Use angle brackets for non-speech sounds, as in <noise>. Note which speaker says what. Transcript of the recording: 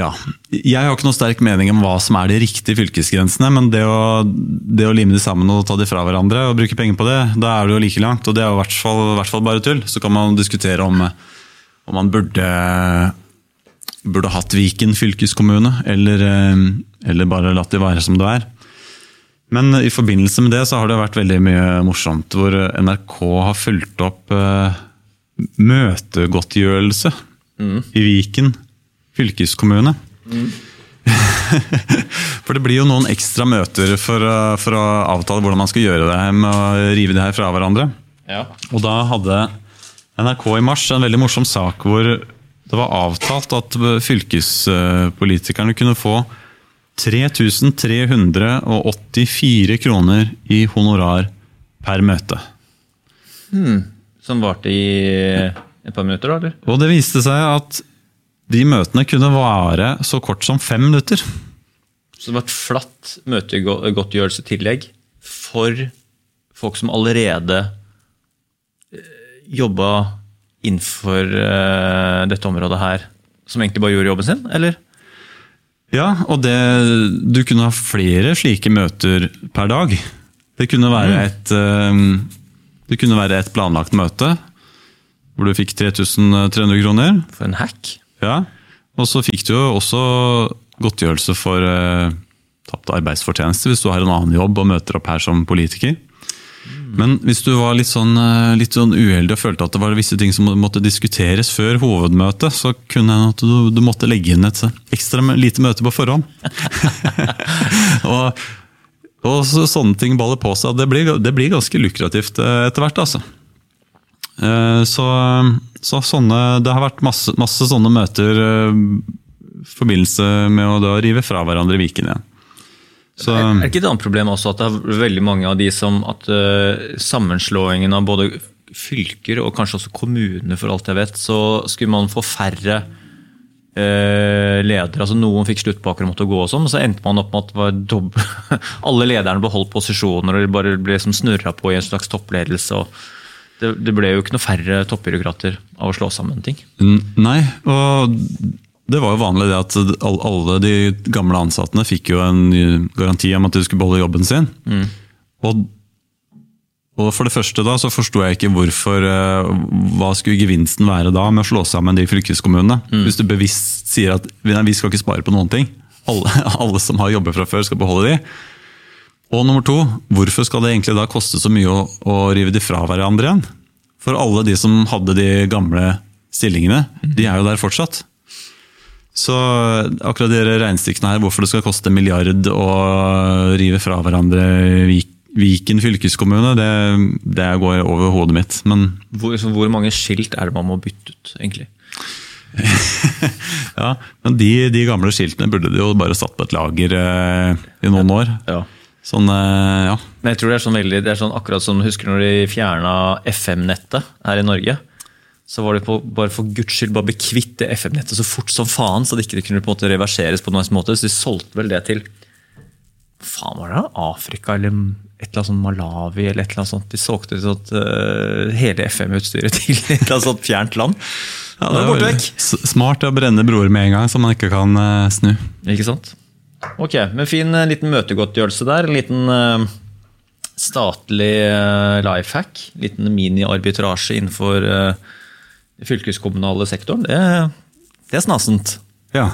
Speaker 1: Ja. Jeg har ikke noe sterk mening om hva som er de riktige fylkesgrensene, men det å, det å lime de sammen og ta de fra hverandre og bruke penger på det, da er det jo like langt. Og det er jo i hvert fall, hvert fall bare tull. Så kan man diskutere om, om man burde, burde hatt Viken fylkeskommune, eller, eh, eller bare latt det være som det er. Men i forbindelse med det så har det vært veldig mye morsomt hvor NRK har fulgt opp uh, møtegodtgjørelse mm. i Viken fylkeskommune. Mm. <laughs> for det blir jo noen ekstra møter for, for, å avtale hvordan man skal gjøre det her med å rive det her fra hverandre. Ja. Og da hadde NRK i mars en veldig morsom sak hvor det var avtalt at fylkespolitikerne kunne få 3384 kroner i honorar per møte.
Speaker 2: Hmm. Som varte i et par minutter, da? eller?
Speaker 1: Og det viste seg at de møtene kunne vare så kort som fem minutter.
Speaker 2: Så det var et flatt møtegodtgjørelsetillegg for folk som allerede eh, jobba innenfor uh, dette området her, som egentlig bare gjorde jobben sin, eller?
Speaker 1: Ja, og det, du kunne ha flere slike møter per dag. Det kunne være mm. et, det kunne være et planlagt møte hvor du fikk 3300 kroner.
Speaker 2: For en hack.
Speaker 1: Ja, Og så fikk du jo også godtgjørelse for eh, tapt arbeidsfortjeneste hvis du har en annen jobb og møter opp her som politiker. Men hvis du var litt sånn, eh, litt sånn uheldig og følte at det var visse ting som måtte diskuteres før hovedmøtet, så kunne det at du, du, måtte legge inn et ekstra lite møte på forhånd. <laughs> og, og så, sånne ting baller på seg. Det blir, det blir ganske lukrativt eh, etter hvert. altså. Eh, så, så sånne, det har vært masse, masse sånne møter i forbindelse med å rive fra hverandre Viken igjen.
Speaker 2: Så, er det ikke et annet problem også at det er veldig mange av de som at uh, sammenslåingen av både fylker og kanskje også kommuner, for alt jeg vet, så skulle man få færre uh, ledere. altså Noen fikk sluttpakker og måtte gå, og sånn, så endte man opp med at dobb... <laughs> alle lederne beholdt posisjoner og bare ble liksom snurra på i en slags toppledelse. og det, det ble jo ikke noe færre toppbyråkrater av å slå sammen ting.
Speaker 1: Nei, og det var jo vanlig det at alle de gamle ansattene fikk jo en garanti om at de skulle beholde jobben sin. Mm. Og, og, for det første da, så forsto jeg ikke hvorfor eh, Hva skulle gevinsten være da med å slå sammen de fylkeskommunene? Mm. Hvis du bevisst sier at vi skal ikke spare på noen ting. Alle, <laughs> alle som har jobber fra før, skal beholde de. Og nummer to, hvorfor skal det egentlig da koste så mye å, å rive de fra hverandre igjen? For alle de som hadde de gamle stillingene, mm. de er jo der fortsatt. Så akkurat de regnestykkene her, hvorfor det skal koste en milliard å rive fra hverandre Viken fylkeskommune, det, det går over hodet mitt. Men
Speaker 2: hvor, hvor, mange skilt er det man må bytte ut, egentlig? <laughs>
Speaker 1: ja, men de, de, gamle skiltene burde de jo bare satt på et lager eh, i noen år. Ja. Sånn, eh, ja.
Speaker 2: Men jeg tror det er sånn veldig, det er sånn akkurat som husker når de fjerna FM-nettet her i Norge så var det på, bare for guds skyld bare bli kvitt det FM-nettet så fort som faen, så det ikke kunne på en måte reverseres på noen måte. Så de solgte vel det til faen var det Afrika eller et eller annet sånt Malawi eller et eller annet sånt. De solgte sånt, uh, hele FM-utstyret <laughs> til et eller annet sånt fjernt land.
Speaker 1: Ja, det er borte vekk. Smart å brenne broer med en gang, så man ikke kan uh, snu.
Speaker 2: Ikke sant? Ok, men fin uh, liten møtegodtgjørelse der. En liten statlig life hack. Liten mini-arbitrasje innenfor fylkeskommunale sektoren, det, det er snasent.
Speaker 1: Ja.